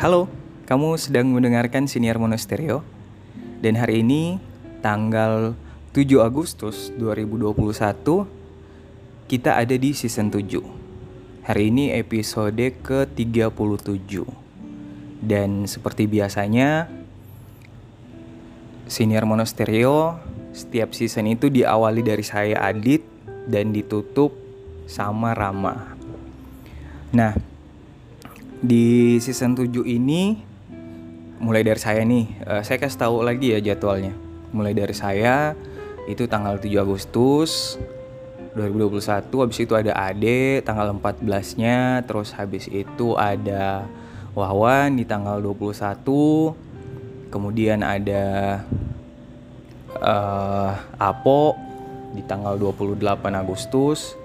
Halo, kamu sedang mendengarkan Siniar Monasterio. Dan hari ini tanggal 7 Agustus 2021 Kita ada di season 7 Hari ini episode ke-37 Dan seperti biasanya Siniar Monasterio setiap season itu diawali dari saya Adit Dan ditutup sama Rama. Nah, di season 7 ini mulai dari saya nih, uh, saya kasih tahu lagi ya jadwalnya. Mulai dari saya itu tanggal 7 Agustus 2021, habis itu ada Ade tanggal 14-nya, terus habis itu ada Wawan di tanggal 21. Kemudian ada uh, Apo di tanggal 28 Agustus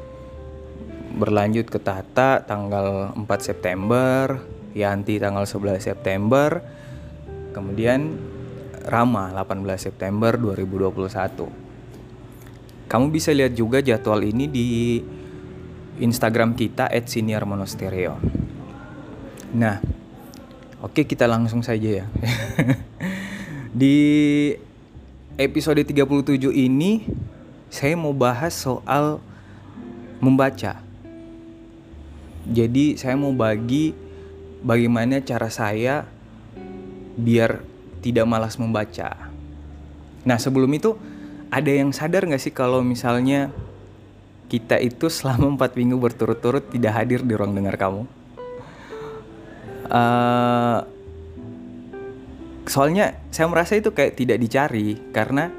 berlanjut ke Tata tanggal 4 September, Yanti tanggal 11 September, kemudian Rama 18 September 2021. Kamu bisa lihat juga jadwal ini di Instagram kita @siniarmonasterio. Nah, oke kita langsung saja ya. di episode 37 ini saya mau bahas soal membaca jadi saya mau bagi bagaimana cara saya biar tidak malas membaca. Nah sebelum itu ada yang sadar nggak sih kalau misalnya kita itu selama empat minggu berturut-turut tidak hadir di ruang dengar kamu? Uh, soalnya saya merasa itu kayak tidak dicari karena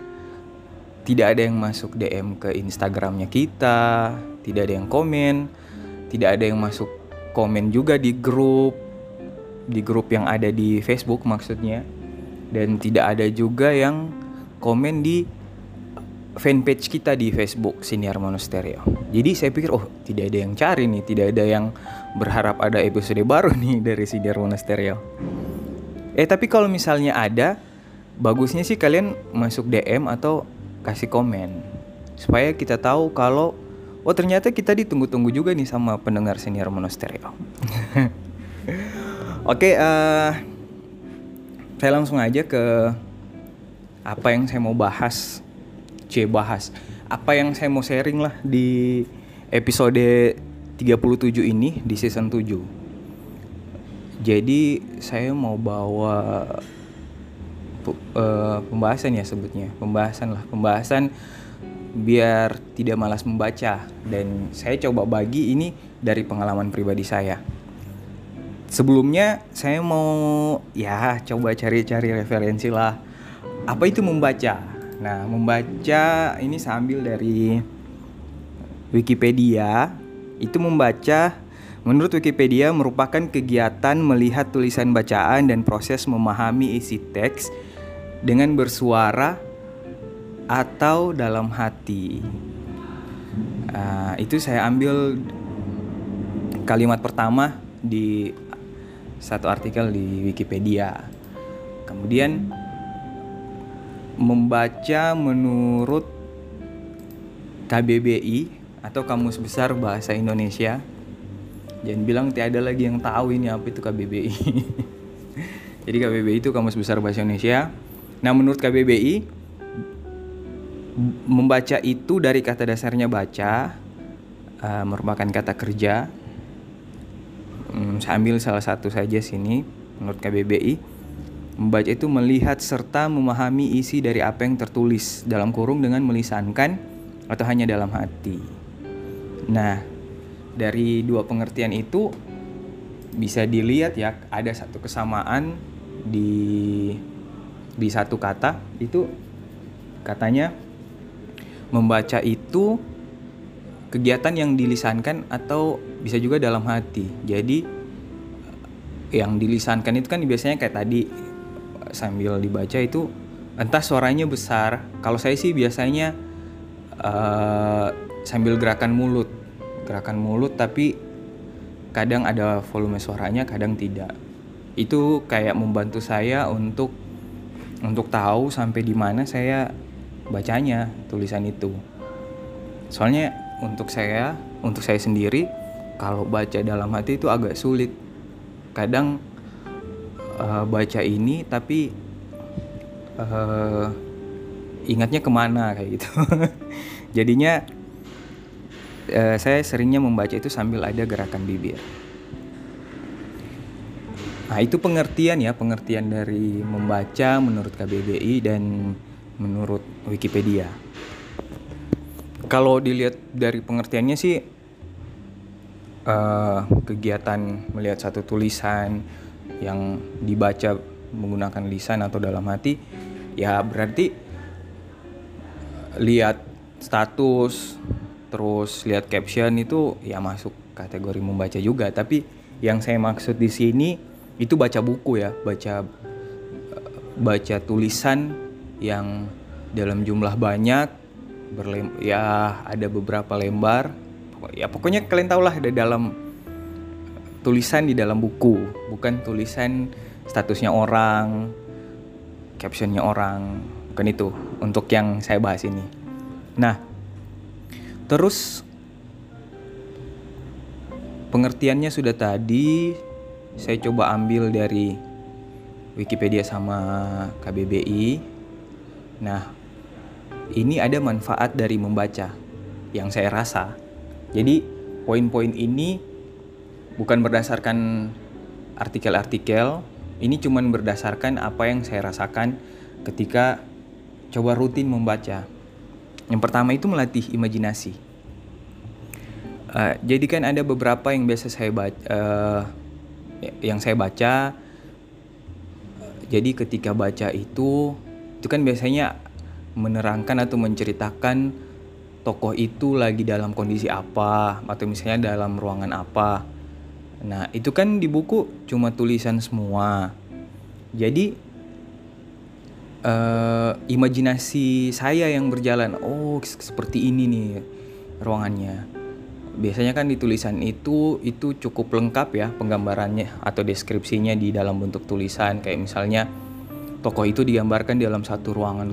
tidak ada yang masuk DM ke Instagramnya kita, tidak ada yang komen, tidak ada yang masuk komen juga di grup di grup yang ada di Facebook maksudnya dan tidak ada juga yang komen di fanpage kita di Facebook Siniar Monasterio. Jadi saya pikir oh tidak ada yang cari nih, tidak ada yang berharap ada episode baru nih dari Siniar Monasterio. Eh tapi kalau misalnya ada, bagusnya sih kalian masuk DM atau kasih komen supaya kita tahu kalau oh ternyata kita ditunggu-tunggu juga nih sama pendengar senior monasterio. Oke, okay, uh, eh, saya langsung aja ke apa yang saya mau bahas. C bahas. Apa yang saya mau sharing lah di episode 37 ini di season 7. Jadi saya mau bawa uh, pembahasan ya sebutnya, pembahasan lah, pembahasan biar tidak malas membaca dan saya coba bagi ini dari pengalaman pribadi saya. Sebelumnya saya mau ya coba cari-cari referensi lah. Apa itu membaca? Nah, membaca ini sambil dari Wikipedia. Itu membaca menurut Wikipedia merupakan kegiatan melihat tulisan bacaan dan proses memahami isi teks dengan bersuara atau dalam hati. Uh, itu saya ambil kalimat pertama di satu artikel di Wikipedia. Kemudian membaca menurut KBBI atau Kamus Besar Bahasa Indonesia. Jangan bilang tiada lagi yang tahu ini apa itu KBBI. Jadi KBBI itu Kamus Besar Bahasa Indonesia. Nah, menurut KBBI membaca itu dari kata dasarnya baca uh, merupakan kata kerja. Hmm, saya ambil salah satu saja sini menurut KBBI membaca itu melihat serta memahami isi dari apa yang tertulis dalam kurung dengan melisankan atau hanya dalam hati. Nah dari dua pengertian itu bisa dilihat ya ada satu kesamaan di di satu kata itu katanya membaca itu kegiatan yang dilisankan atau bisa juga dalam hati. Jadi yang dilisankan itu kan biasanya kayak tadi sambil dibaca itu entah suaranya besar. Kalau saya sih biasanya uh, sambil gerakan mulut, gerakan mulut tapi kadang ada volume suaranya, kadang tidak. Itu kayak membantu saya untuk untuk tahu sampai di mana saya bacanya tulisan itu. Soalnya untuk saya untuk saya sendiri kalau baca dalam hati itu agak sulit. Kadang uh, baca ini tapi uh, ingatnya ke mana kayak gitu. Jadinya uh, saya seringnya membaca itu sambil ada gerakan bibir. Nah itu pengertian ya pengertian dari membaca menurut KBBI dan menurut Wikipedia. Kalau dilihat dari pengertiannya sih uh, kegiatan melihat satu tulisan yang dibaca menggunakan lisan atau dalam hati ya berarti lihat status terus lihat caption itu ya masuk kategori membaca juga. Tapi yang saya maksud di sini itu baca buku ya baca baca tulisan yang dalam jumlah banyak berlem ya ada beberapa lembar. Ya pokoknya kalian tau lah di dalam tulisan di dalam buku bukan tulisan statusnya orang captionnya orang bukan itu untuk yang saya bahas ini. Nah terus pengertiannya sudah tadi saya coba ambil dari Wikipedia sama KBBI nah ini ada manfaat dari membaca yang saya rasa jadi poin-poin ini bukan berdasarkan artikel-artikel, ini cuma berdasarkan apa yang saya rasakan ketika coba rutin membaca. Yang pertama itu melatih imajinasi. Uh, jadi kan ada beberapa yang biasa saya baca, uh, yang saya baca. Jadi ketika baca itu, itu kan biasanya menerangkan atau menceritakan tokoh itu lagi dalam kondisi apa atau misalnya dalam ruangan apa. Nah, itu kan di buku cuma tulisan semua. Jadi uh, imajinasi saya yang berjalan, oh seperti ini nih ruangannya. Biasanya kan di tulisan itu itu cukup lengkap ya penggambarannya atau deskripsinya di dalam bentuk tulisan kayak misalnya tokoh itu digambarkan dalam satu ruangan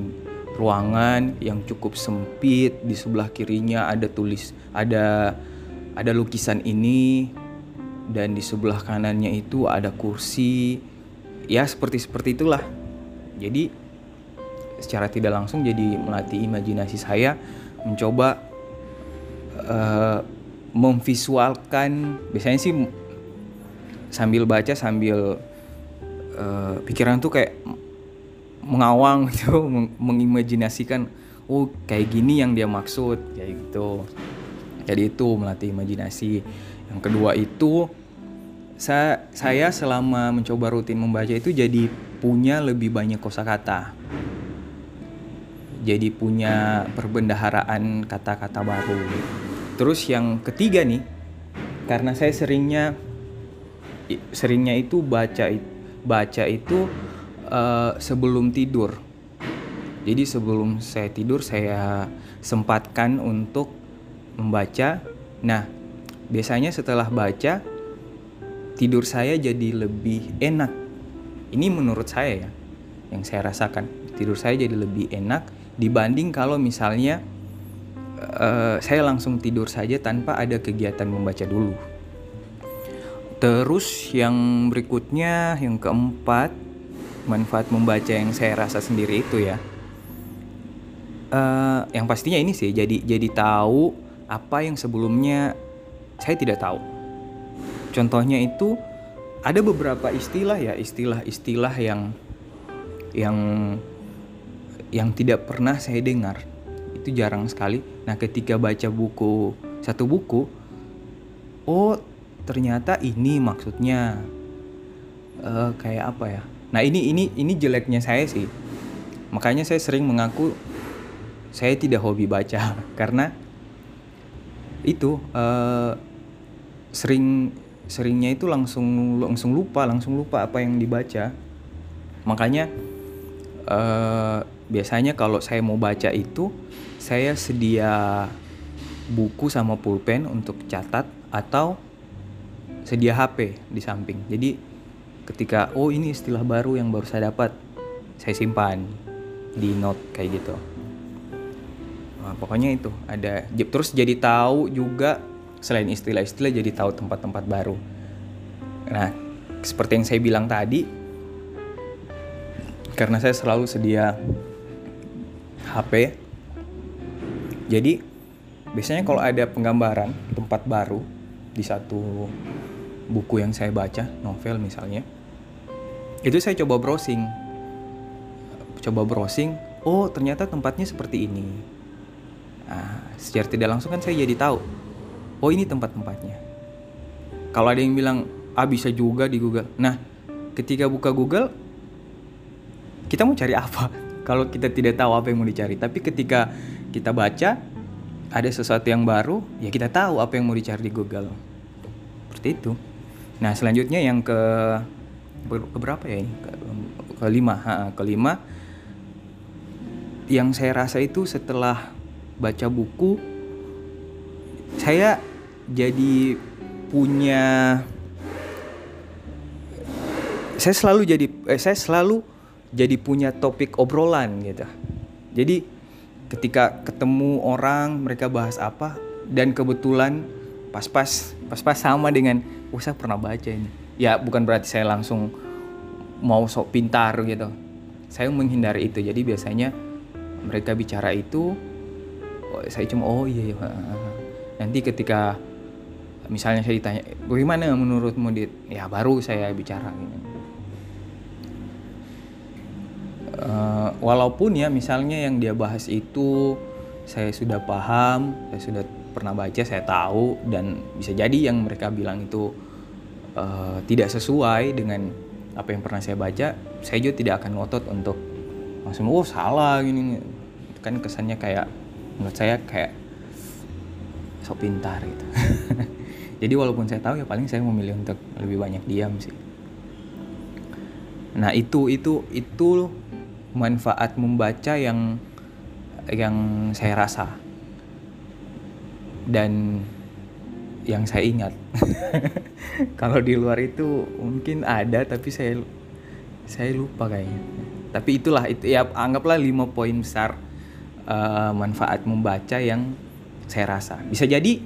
ruangan yang cukup sempit. Di sebelah kirinya ada tulis ada ada lukisan ini. Dan di sebelah kanannya itu ada kursi. Ya seperti seperti itulah. Jadi secara tidak langsung jadi melatih imajinasi saya mencoba uh, memvisualkan. Biasanya sih sambil baca sambil uh, pikiran tuh kayak mengawang gitu mengimajinasikan oh kayak gini yang dia maksud kayak gitu. Jadi itu melatih imajinasi. Yang kedua itu saya saya selama mencoba rutin membaca itu jadi punya lebih banyak kosakata. Jadi punya perbendaharaan kata-kata baru. Terus yang ketiga nih karena saya seringnya seringnya itu baca baca itu uh, sebelum tidur. Jadi sebelum saya tidur saya sempatkan untuk membaca. Nah, biasanya setelah baca tidur saya jadi lebih enak. Ini menurut saya ya, yang saya rasakan. Tidur saya jadi lebih enak dibanding kalau misalnya uh, saya langsung tidur saja tanpa ada kegiatan membaca dulu. Terus yang berikutnya, yang keempat, manfaat membaca yang saya rasa sendiri itu ya. Uh, yang pastinya ini sih jadi jadi tahu apa yang sebelumnya saya tidak tahu. Contohnya itu ada beberapa istilah ya istilah-istilah yang yang yang tidak pernah saya dengar. Itu jarang sekali. Nah ketika baca buku satu buku oh ternyata ini maksudnya. Uh, kayak apa ya Nah ini ini ini jeleknya saya sih. Makanya saya sering mengaku saya tidak hobi baca karena itu uh, sering seringnya itu langsung langsung lupa langsung lupa apa yang dibaca. Makanya uh, biasanya kalau saya mau baca itu saya sedia buku sama pulpen untuk catat atau sedia HP di samping. Jadi ketika oh ini istilah baru yang baru saya dapat saya simpan di note kayak gitu. Nah, pokoknya itu ada terus jadi tahu juga selain istilah-istilah jadi tahu tempat-tempat baru. Nah seperti yang saya bilang tadi karena saya selalu sedia HP jadi biasanya kalau ada penggambaran tempat baru di satu buku yang saya baca novel misalnya itu saya coba browsing. Coba browsing oh ternyata tempatnya seperti ini. Nah, secara tidak langsung kan saya jadi tahu oh ini tempat-tempatnya kalau ada yang bilang ah bisa juga di Google. Nah ketika buka Google kita mau cari apa? Kalau kita tidak tahu apa yang mau dicari. Tapi ketika kita baca ada sesuatu yang baru ya kita tahu apa yang mau dicari di Google. Seperti itu nah selanjutnya yang ke, berapa ya ini? Ke, kelima ha, kelima yang saya rasa itu setelah baca buku saya jadi punya saya selalu jadi eh, saya selalu jadi punya topik obrolan gitu. Jadi ketika ketemu orang mereka bahas apa dan kebetulan pas-pas pas-pas sama dengan oh saya pernah baca ini. Ya bukan berarti saya langsung mau sok pintar gitu. Saya menghindari itu. Jadi biasanya mereka bicara itu oh, saya cuma oh iya, iya. nanti ketika misalnya saya ditanya bagaimana menurutmu dit? Ya baru saya bicara gitu. Uh, walaupun ya misalnya yang dia bahas itu saya sudah paham, saya sudah pernah baca, saya tahu dan bisa jadi yang mereka bilang itu uh, tidak sesuai dengan apa yang pernah saya baca, saya juga tidak akan ngotot untuk langsung oh salah gini kan kesannya kayak menurut saya kayak sok pintar gitu. jadi walaupun saya tahu ya paling saya memilih untuk lebih banyak diam sih. Nah itu itu itu manfaat membaca yang yang saya rasa dan yang saya ingat kalau di luar itu mungkin ada tapi saya saya lupa kayaknya. Tapi itulah itu ya anggaplah lima poin besar uh, manfaat membaca yang saya rasa. Bisa jadi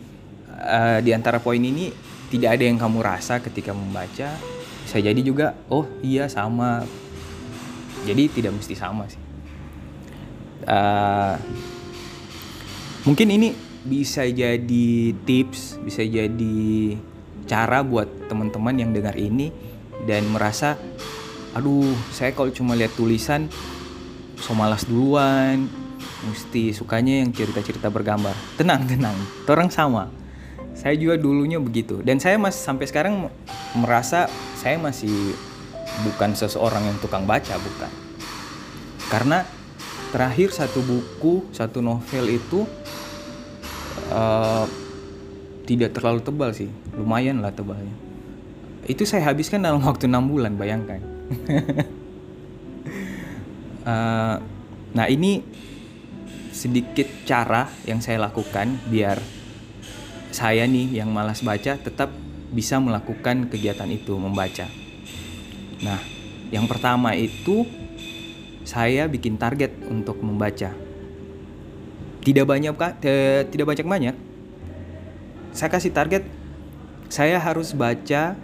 uh, di antara poin ini tidak ada yang kamu rasa ketika membaca. Bisa jadi juga oh iya sama. Jadi tidak mesti sama sih. Uh, mungkin ini bisa jadi tips bisa jadi cara buat teman-teman yang dengar ini dan merasa aduh saya kalau cuma lihat tulisan so malas duluan mesti sukanya yang cerita-cerita bergambar. Tenang tenang orang sama. Saya juga dulunya begitu. Dan saya masih sampai sekarang merasa saya masih bukan seseorang yang tukang baca bukan. Karena terakhir satu buku satu novel itu uh, tidak terlalu tebal sih. Lumayan lah tebalnya. Itu saya habiskan dalam waktu enam bulan bayangkan. Uh, nah ini sedikit cara yang saya lakukan biar saya nih yang malas baca tetap bisa melakukan kegiatan itu membaca. Nah yang pertama itu saya bikin target untuk membaca. Tidak banyak tidak banyak banyak. Saya kasih target saya harus baca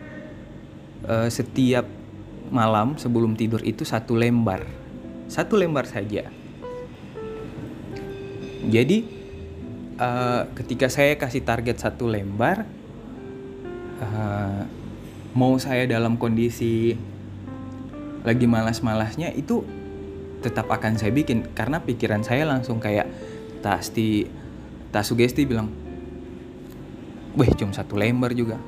uh, setiap malam sebelum tidur itu satu lembar. Satu lembar saja. Jadi uh, ketika saya kasih target satu lembar uh, mau saya dalam kondisi lagi malas-malasnya itu tetap akan saya bikin karena pikiran saya langsung kayak pasti tak sugesti bilang weh cuma satu lembar juga.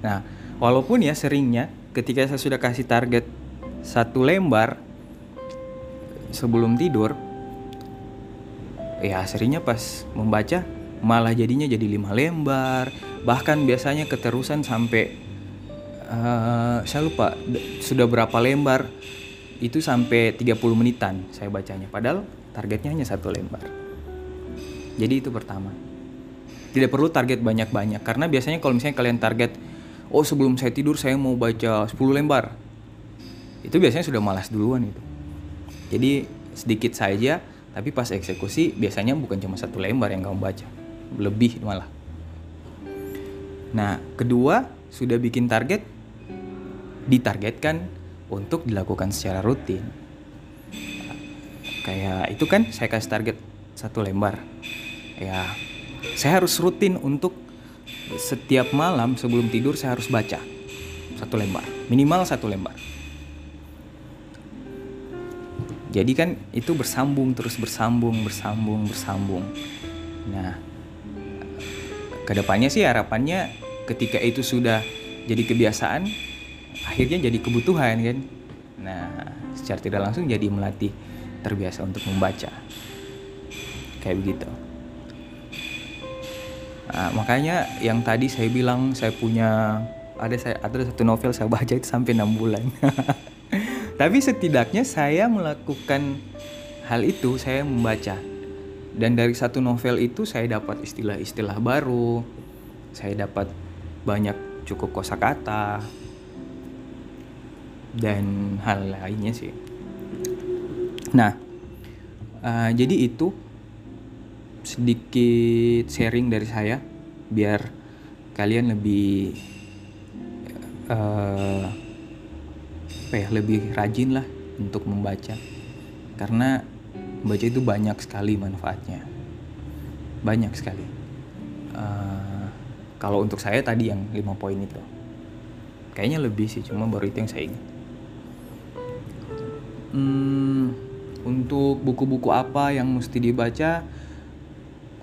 Nah walaupun ya seringnya ketika saya sudah kasih target satu lembar sebelum tidur ya seringnya pas membaca malah jadinya jadi lima lembar. Bahkan biasanya keterusan sampai uh, saya lupa sudah berapa lembar itu sampai 30 menitan saya bacanya. Padahal targetnya hanya satu lembar jadi itu pertama. Tidak perlu target banyak-banyak karena biasanya kalau misalnya kalian target oh sebelum saya tidur saya mau baca 10 lembar. Itu biasanya sudah malas duluan itu jadi sedikit saja tapi pas eksekusi biasanya bukan cuma satu lembar yang kamu baca lebih malah. Nah kedua sudah bikin target ditargetkan untuk dilakukan secara rutin. kayak itu kan saya kasih target satu lembar ya saya harus rutin untuk setiap malam sebelum tidur saya harus baca satu lembar minimal satu lembar. Jadi kan itu bersambung terus bersambung bersambung bersambung. Nah ke depannya sih harapannya ketika itu sudah jadi kebiasaan akhirnya jadi kebutuhan kan. Nah secara tidak langsung jadi melatih terbiasa untuk membaca. Kayak begitu nah, makanya yang tadi saya bilang saya punya ada saya ada satu novel saya baca itu sampai enam bulan. Tapi setidaknya saya melakukan hal itu saya membaca. Dan dari satu novel itu saya dapat istilah-istilah baru saya dapat banyak cukup kosakata dan hal lainnya sih. Nah uh, jadi itu sedikit sharing dari saya biar kalian lebih uh, lebih rajin lah untuk membaca. Karena membaca itu banyak sekali manfaatnya. Banyak sekali. Uh, kalau untuk saya tadi yang lima poin itu. Kayaknya lebih sih cuma baru itu yang saya ingat. Hmm, untuk buku-buku apa yang mesti dibaca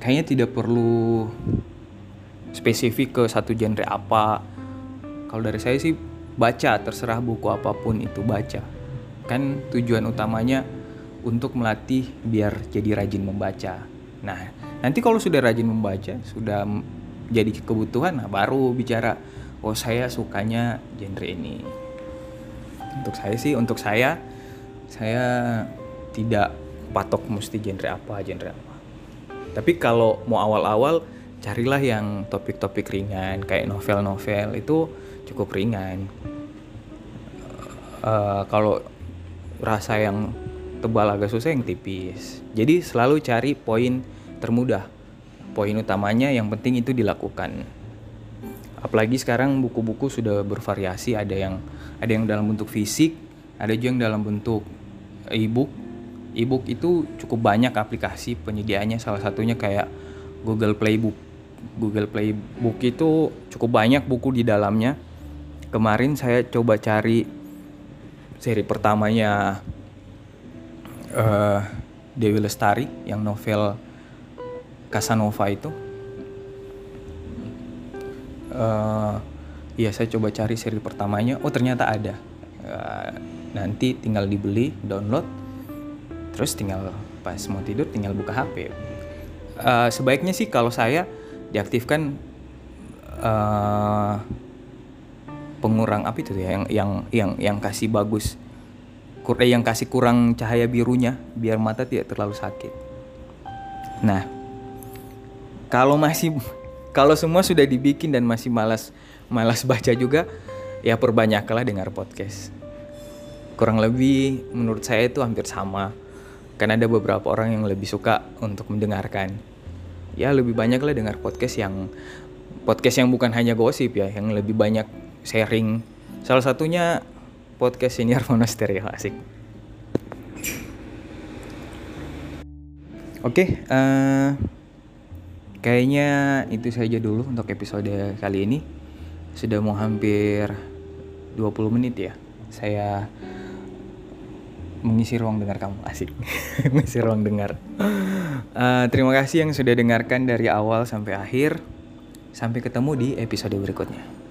kayaknya tidak perlu spesifik ke satu genre apa kalau dari saya sih baca terserah buku apa pun itu baca kan tujuan utamanya untuk melatih biar jadi rajin membaca. Nah, nanti kalau sudah rajin membaca, sudah jadi kebutuhan, nah baru bicara, oh saya sukanya genre ini. Untuk saya sih, untuk saya, saya tidak patok mesti genre apa, genre apa. Tapi kalau mau awal-awal, carilah yang topik-topik ringan, kayak novel-novel itu cukup ringan. Uh, kalau rasa yang tebal agak susah yang tipis. Jadi selalu cari poin termudah. Poin utamanya yang penting itu dilakukan. Apalagi sekarang buku-buku sudah bervariasi, ada yang ada yang dalam bentuk fisik, ada juga yang dalam bentuk e-book. E-book itu cukup banyak aplikasi penyediaannya salah satunya kayak Google Playbook. Google Playbook itu cukup banyak buku di dalamnya. Kemarin saya coba cari seri pertamanya uh, Dewi Lestari yang novel Casanova itu. Uh, ya saya coba cari seri pertamanya. Oh ternyata ada. Uh, nanti tinggal dibeli, download, terus tinggal pas mau tidur tinggal buka HP. Uh, sebaiknya sih kalau saya diaktifkan uh, pengurang apa itu ya yang yang yang yang kasih bagus eh, yang kasih kurang cahaya birunya biar mata tidak terlalu sakit. Nah, kalau masih kalau semua sudah dibikin dan masih malas malas baca juga, ya perbanyaklah dengar podcast. Kurang lebih menurut saya itu hampir sama. Karena ada beberapa orang yang lebih suka untuk mendengarkan. Ya lebih banyaklah dengar podcast yang podcast yang bukan hanya gosip ya, yang lebih banyak sharing. Salah satunya podcast senior monasterio asik. Oke, okay, uh, eh, kayaknya itu saja dulu untuk episode kali ini. Sudah mau hampir 20 menit ya. Saya mengisi ruang dengar kamu. Asik. Mengisi ruang dengar. Uh, terima kasih yang sudah dengarkan dari awal sampai akhir. Sampai ketemu di episode berikutnya